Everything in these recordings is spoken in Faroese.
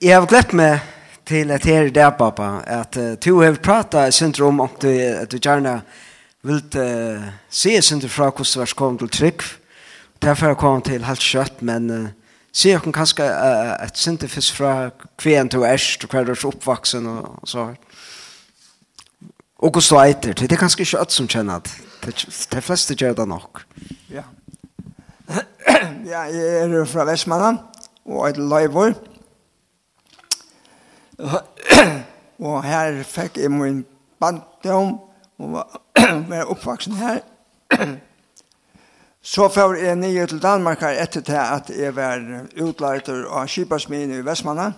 Jeg har glemt meg til at her i dag, pappa, at uh, du har pratet synder om at du, at du gjerne vil uh, se syndrom fra hvordan du har kommet til trygg. Derfor har jeg kommet til helt kjøtt, men uh, se jeg kan kanskje uh, et syndrom først fra kvien til er, og hver du er oppvaksen og, og så. Og hvordan du eiter, det er kanskje ikke alt som kjenner at De fleste gjør det nok. Ja. ja, jeg er fra Vestmannen, og et løyvård. og her fikk jeg min bandom og var oppvaksen her. Så får jeg nye til Danmark her etter til at jeg var utleiter av Kipasmin i Vestmannen.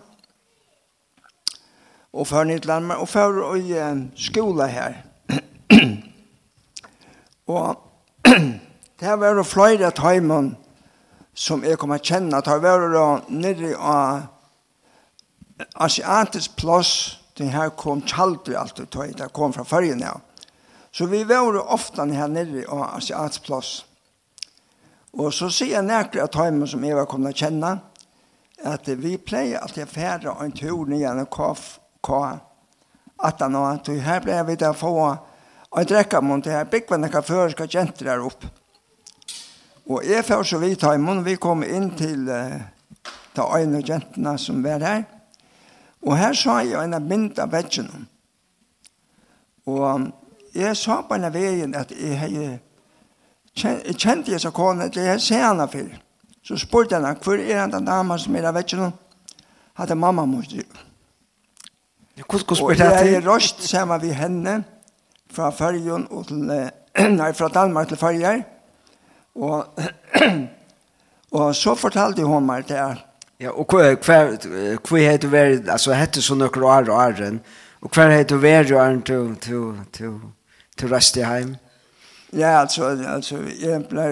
Og får nye til Danmark og får i skola her. og det var flere tøymen som jeg kom å kjenne. Det var nere av asiatisk plass, det her kom kjaldri alt ut, det kom fra fargen her. Så vi var ofte her nere av asiatisk plass. Og så sier jeg nærkere av tøymen som jeg var kommet å kjenne, at vi pleier alltid å fære en tur nye enn KF, KF, at han og at her ble vi å få en drekke mot det her byggvann ekka før skal jenter der opp. Og jeg før så vidt tøymen, mun vi kom inn til uh, ta øyne og jentene som var her. Og her sa jeg en mynd av vetsjen. Og jeg sa på en veien at jeg jeg, jeg kjente jeg så kone, at jeg ser henne før. Så spurte henne, hvor er den damen som er av vetsjen? Hadde mamma mot det. Og jeg er røst sammen med henne fra Førjen og til, nei, fra Danmark til Førjer. Og, og så fortalte hun meg det at Ja, og hva, hva, hva heter du vært, altså hette så noen år og åren, og hva heter du vært og åren til, til, til, til heim. Ja, altså, altså jeg ble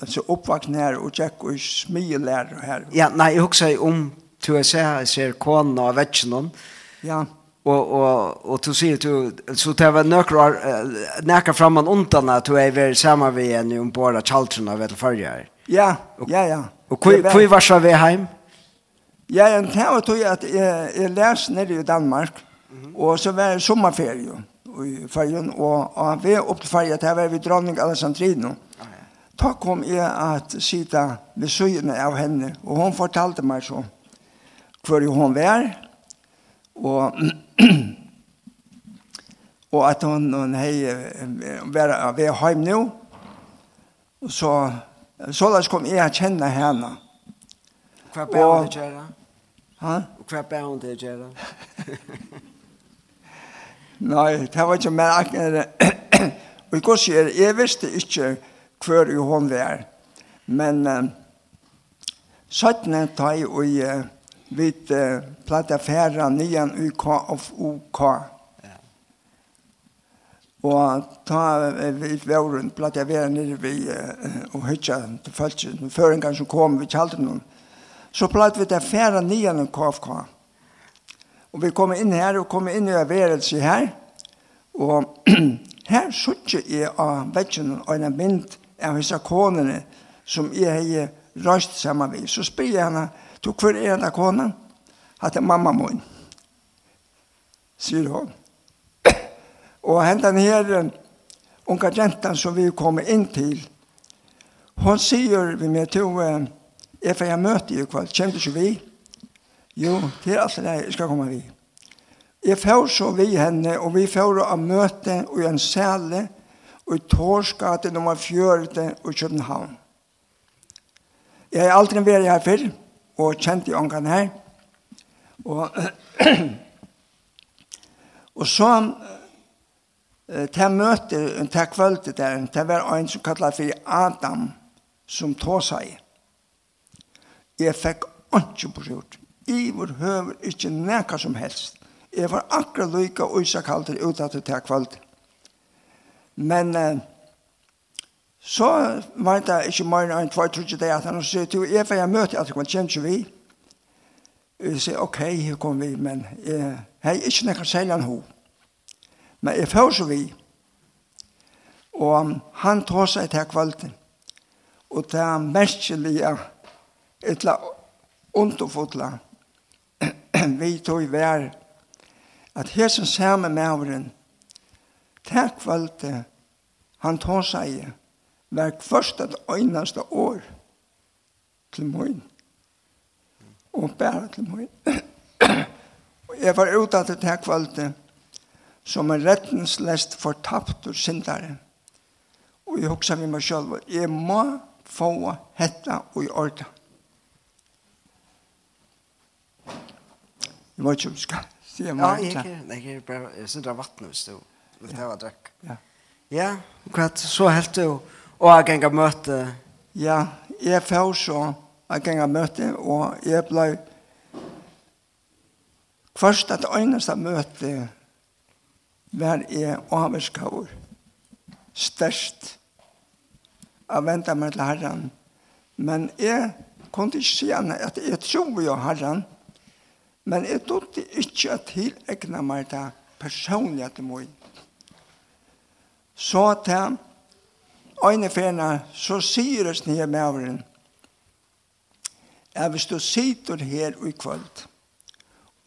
altså, oppvakt her og jeg og smye lærer her. Ja, nei, jeg husker om til jeg ser, jeg ser konen og vetsjonen. Ja. Og, og, og du sier du, så det var noen år, nækka framan undan at du er vært sammen med en om bare tjaltrene av et farger. Ja, ja, ja. Og hva var så ved heim? Ja. Ja, en det var tog at jeg, jeg lærte nede i Danmark, mm -hmm. og så var det sommerferie i ferien, og, og vi opp til ferien, det var vi dronning Alessandrino. Ah, ja. Da kom jeg at sitte ved søgene av henne, og hun fortalte meg så hvor hun var, og, og at hun, hun hei, var ved hjem nå, så, så kom jeg å kjenne henne. Hva ber hun å gjøre? Ha? Og hva ber hun til å gjøre? Nei, det var ikke mer akkurat. Og jeg sier, jeg visste ikke hver hun var. Men uh, søttene tar jeg og uh, vidt uh, platt affæra nyan UK of UK. Ja. Og ta vidt våren platt være nere vi uh, og hytja til følelsen. gang som kom, vi kjalte noen så platt vi til færa nian en KFK. Og vi kom inn her, og kom inn i verelse her, og her suttje jeg av vetsjen og en mynd av hisse konene som jeg har røst sammen med. Så spyr jeg henne, du hvor er denne konen? Hatt er mamma min, sier hun. og hentan her, unga jentan som vi kom inn til, hon sier vi med to, Jeg får jeg møte i kveld, Kjem du ikke vi? Jo, det er alt det jeg skal komme vi. Jeg får så vi henne, og vi får å møte i en sæle, og i Torsgate nummer 4 i København. Jeg har aldri vært her før, og kjent i ångan her. Og, og så til møte, til kvöldet der, til var en som kallet for Adam, som tog seg. Jeg fikk ikke på skjort. Jeg var høver ikke nækka som helst. Jeg var akkurat lykka og ikke kalt det ut at det er kvalt. Men eh, så var det ikke mer enn tvær trodde det at han sier til jeg får jeg møte at man kjenner ikke vi. Jeg sier ok, her kommer vi, men jeg har ikke nækka selv enn hun. Men jeg får så vi. Og han tar seg til kvalt. Og det er merkelig at etla underfotla vi tog vær at hesen samme mævren takk valgte han tog seg hver først og øyneste år til morgen og bare til morgen og jeg var ute at takk valgte som en rettenslest fortapt og syndere og jeg husker vi meg selv jeg må få hetta og i ordet Jeg vet ikke om du skal si om Ja, jeg er, jeg bare, jeg synes det er vattnet hvis du vil ta og drekk. Ja. Ja, hva så helt du, og jeg ganger møte? Ja, jeg får så, jeg ganger møte, og jeg ble først at øyneste møte var jeg avskår størst av ventet meg til herren. Men jeg kunne ikke si at jeg tror jo herren, Men jeg trodde ikke at til egna meg det personlige til meg. Så til øyne fjerne, så sier det nye med avren, at hvis du sitter her i kveld,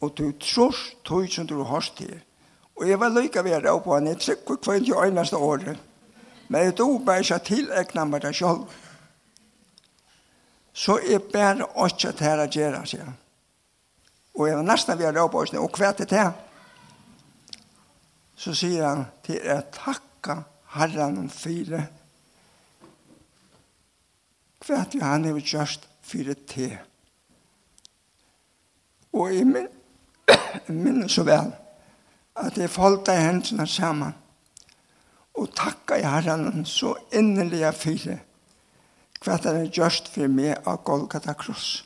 og du tror tog som du har til, og jeg var lykke ved å på en trykk i kveld i øyneste året, men jeg tog bare ikke til egna meg det selv. Så jeg bare ikke til å gjøre, sier han Og jeg var nesten ved å råpe oss, og hva er det til? Så sier han til å takke herren om fire. Hva er det han har gjort fire til? Og jeg min, minnes så vel at jeg falt av hendene sammen og takka i herren så innerlig fire hva det er gjørst for meg av Golgata Kross.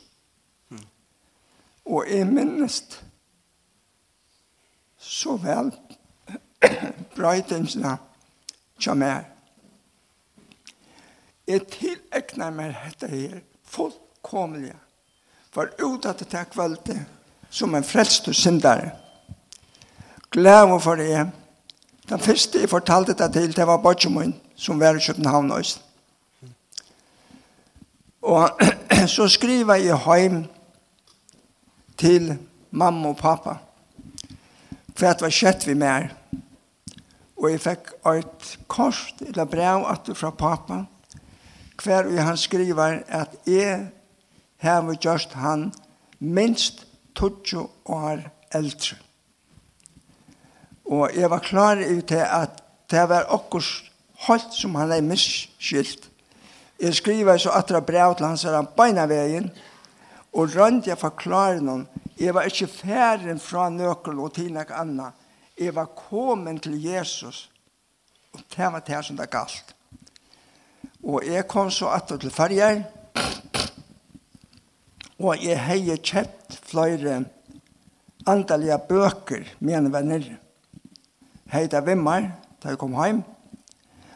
Og jeg minnest så vel brøytingsene som er. Jeg tilekner meg dette her fullkomlige. For ut at det er kvalitet som en frelst og syndere. Glæv for det. Den første jeg fortalte det til, det var Bortjemoen, som var i København også. Og så skriver jeg hjemme til mamma og pappa. For at det var skjett vi mer. Og jeg fikk et kort eller brev at fra pappa hver og han skriver at jeg har gjort han minst 20 år eldre. Og jeg var klar i til at det var okkur holdt som han er misskilt. Jeg skriver så atra brev til hans han beina veien, og rønte jeg forklare noen. Jeg var ikke ferdig fra nøkkel og til noe annet. Jeg var kommet til Jesus. Og det var det som det galt. Og jeg kom så etter til farger. Og jeg har kjøpt flere andalige bøker, mine venner. Heita Vimmer, da jeg kom hjem.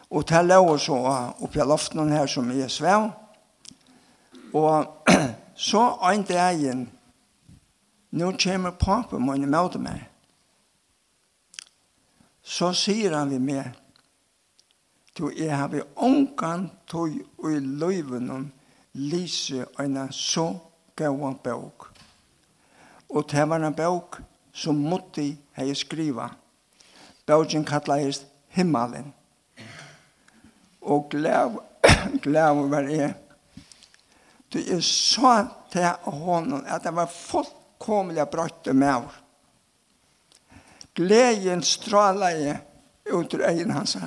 Og til jeg lå så oppe i loften her som jeg svev. Og så en dagen, nå kommer papen min imot meg. Så sier han vi meg, du, er har vi ångan tog og i løyven om lise en så gav bøk. Og det var en bøk som måtte jeg skriva. Bøkken kallet himmelen. Og glæv, glæv var jeg Du er så til hånden at det var fullkomlig brøtte med oss. Gleden strålade ut ur egen hans.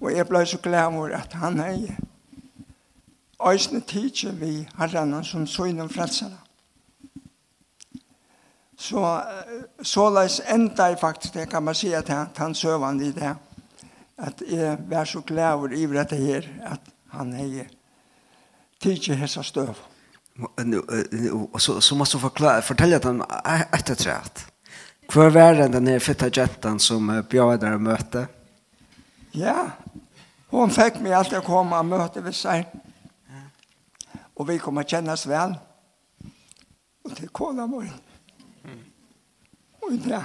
Og jeg ble så glad over at han er Øysene tidsje vi herrene som så innom frelsene. Så, så leis enda jeg faktisk, det kan man si at han, han søvende i det, at jeg var så glad over i dette her, at han er tidsi hessa støv. Og så så måste du forklare, fortelle dem etter ettertræt. Hvor var det den her fitta jentan som bjør der møte? Ja, hun fikk meg alltid å komme og møte ved seg. Og vi kommer kjennes vel. Og til kåla vår. Og det.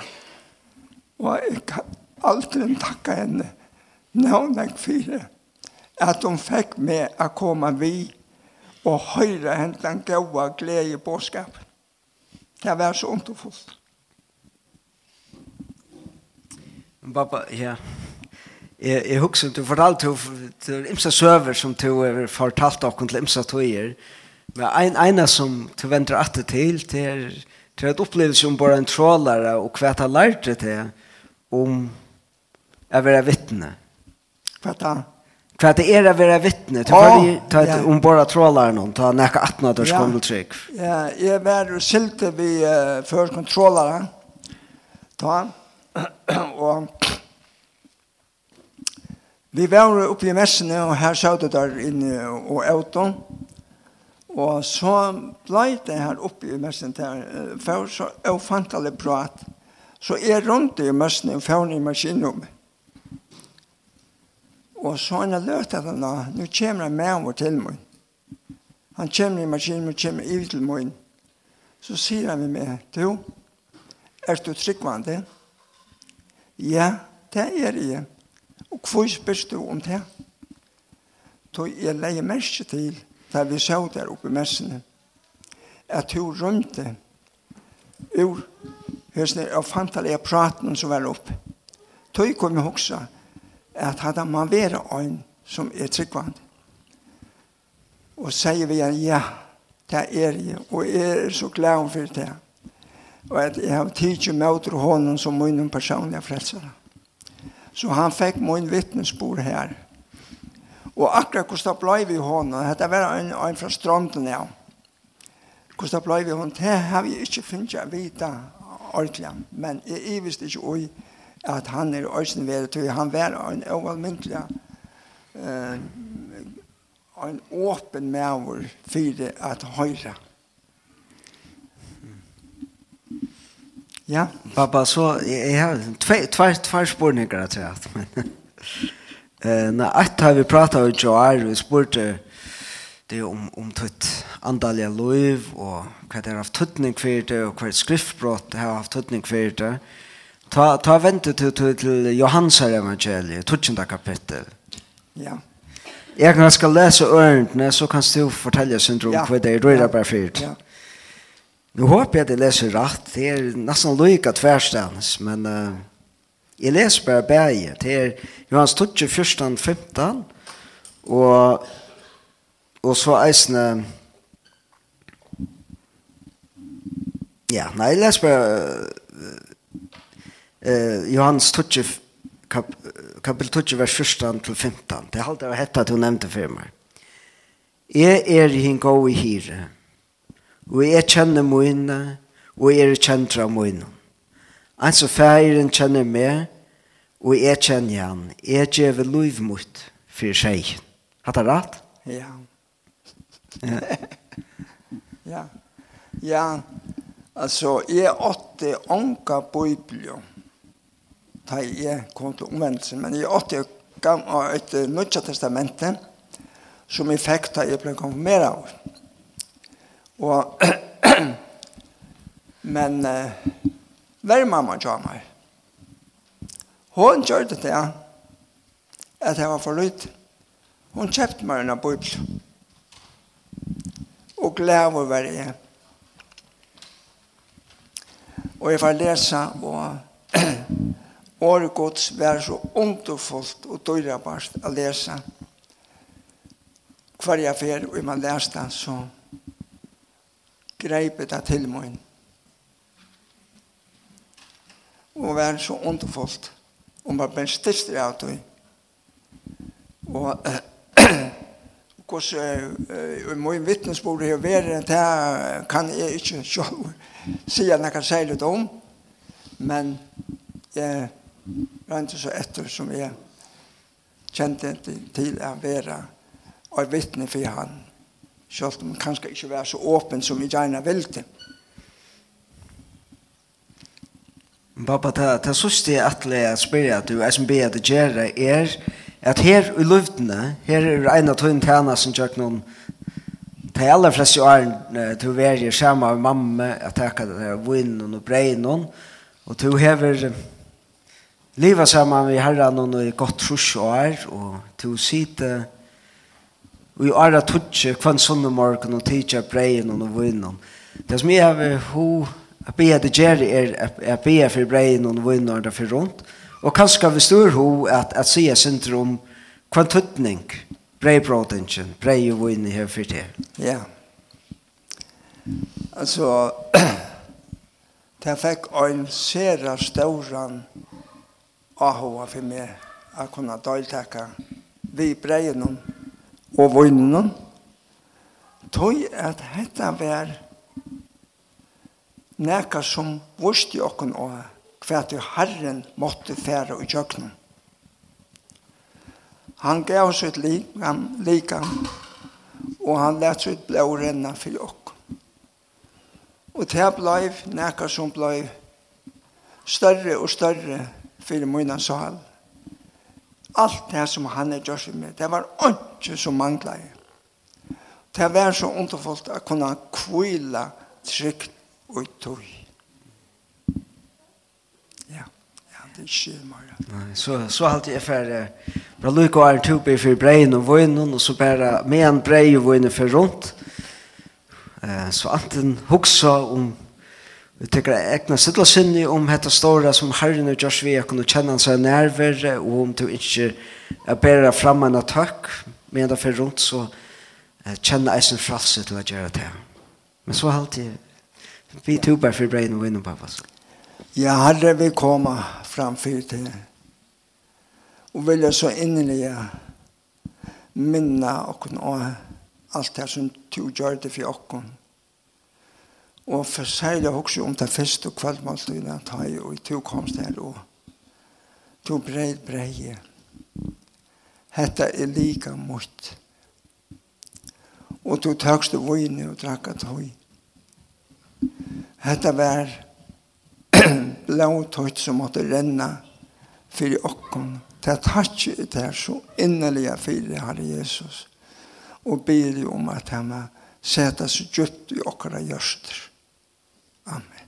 Og jeg kan aldri takke henne. Nå er jeg fire. At hun fikk meg å komme vidt og høyre hent den gode glede i bådskapen. Det var så underfullt. Pappa, ja. Jeg, jeg husker, du fortalte jo til imsa søver som du har fortalt dere til imsa tøyer. Men en ene som du venter atter til, det er, til et opplevelse om bare en trålare og hva jeg har lært det til om å være vittne. Hva er det? För att det är att vara vittne. Det oh, ta ett om bara trålar någon ta näka att när det kommer trick. Ja, jag var och sylte vi för kontrollare. Ta och Vi var uppe i mässen och här såg det där inne och auton. Og så blei det her oppe i messen der, for så er prat. Så är rundt i messen, og fjerne i maskinen. Og så han har lørt at han da, nå kommer han med over til meg. Han kommer i maskinen og kommer i til meg. Så sier han med meg, du, er du tryggvande? Ja, det er jeg. Og hvor spørs du om det? Så jeg leier merke til, da vi så der oppe i messene, at du rømte ur høsene og fant alle jeg praten som var oppe. Så jeg kom jeg hoksa, at hadde man vært en som er tryggvand. Og sier vi igjen, ja, det er jeg, og jeg er så glad for det. Og at jeg har tid tidlig møter hånden som min personlige frelsere. Så han fikk min vittnesbord her. Og akkurat hvordan det ble vi hånden, dette var en, en fra stranden, ja. Hvordan det ble vi hånden, det har vi ikke funnet å vite ordentlig, men jeg visste ikke også at han er øyne ved det, han var en overmyndelig uh, en åpen mæver for at høyre. Ja, pappa, så jeg jeg har tve, tve, spørninger til at, men eh, når alt har vi pratet om Joar, vi spurte det om, om tøtt andalige liv, og hva det har haft tøttning for det, og hva skriftbrott det har haft tøttning for det, og Ta, ta vente til, til, til Johans evangeliet, 12. kapittel. Ja. Jeg kan skal lese ørentene, så kan du fortelle syndrom ja. hva det er, du er bare fyrt. Ja. Nå håper jeg at jeg leser rett, det er nesten lykke tverstens, men uh, jeg leser bare bæge. Det er Johans 12, 14, 15, og, og så eisene... Ja, nei, jeg leser bare eh, Johannes 12, kap, kapitel 12, vers 14 til 15. Det er alt det var hetta du nevnte for meg. Jeg er i hin gå i hire, og jeg kjenner moinne, og jeg er kjent av moinne. Altså færen kjenner meg, og jeg kjenner han. Jeg gjør lov mot for seg. Har det rett? Ja. Ja. ja. Ja, altså, jeg åtte ånka bøyblom da jeg kom til omvendelse. Men jeg åtte gav av et nødja testamente som jeg fikk da jeg ble konfirmeret av. Og men uh, hver mamma tja meg. Hun gjør det til at jeg var for lyt. Hun kjøpte meg en bøybel. Og glede over hver jeg. Og jeg får lese og året gods var så underfullt og døyrabart å lese. Hver jeg fer, og man leste det, så greip det til meg. Og var så underfullt. Og man ble styrst av det. Og hos uh, min vittnesbord har vært, det kan jeg ikke sjå, si at jeg kan si litt om, men jeg rente så etter som jeg kjente til å være og vittne for han. Selv om han kanskje ikke var så åpen som jeg gjerne ville. Pappa, det, det sørste jeg at jeg spør at du er som ber at gjøre er at her i luftene, her er en av tøyne tjene som gjør noen de aller fleste årene du er sammen med mamma, at jeg kan vinne og breie og du hever leva saman vi herran og i godt trus og er, og til å sitte og i æra tutsi kvann sunne morgen og tidsa breien og vinnon. Det som jeg har ho a bea det gjer er a bea for breien og vinnon der for rundt, og kanskje vi styr ho at, at sier synder om kvann tuttning breibrodingen, brei og vinnon her for det. Ja. Altså, det fikk en sera stauran AHA for meg å kunne deltake vi breien og vinnen. Tog at dette var näka som vurste okken og hva til Herren måtte fære i kjøkkenen. Han gav sitt likan, likan og han lät sitt blå renna for okken. Og det blei næka som blei større og større for mina sal. Alt det som han er gjørs med, det var ikke som manglet. Det var så underfullt å kunne kvile trygt og tog. Ja, ja, det er ikke mye. Nei, så, så alltid för ferdig. Bra lukk og er tupe for breien og vøgnen, og så bare med en brei og vøgnen for rundt. Så anten huksa om Vi tenker egna sittelsinni om hetta stora som Herren og Josh vi er kunne kjenne hans er og om du ikke er bæra fram en takk men det fyrir rundt så kjenne eisen fralse til å gjøre det men så alltid vi tog bare for brein og vinn på oss Ja, Herre vi komme framfyr til og vil jeg så innelig minna okken og alt det som du gjør det for okken Og for seg det også om det første og kveldmåltidene at jeg og to komst her og to breid breie. Hetta er lika mot. Og to tøkste vøyne og drakk at høy. Hetta var blåtøyt som måtte renna fyrir okkon. Det er takk det er så innelige fyrir Herre Jesus. Og byr om at han må sette seg djupt i okkara gjørster. Amen.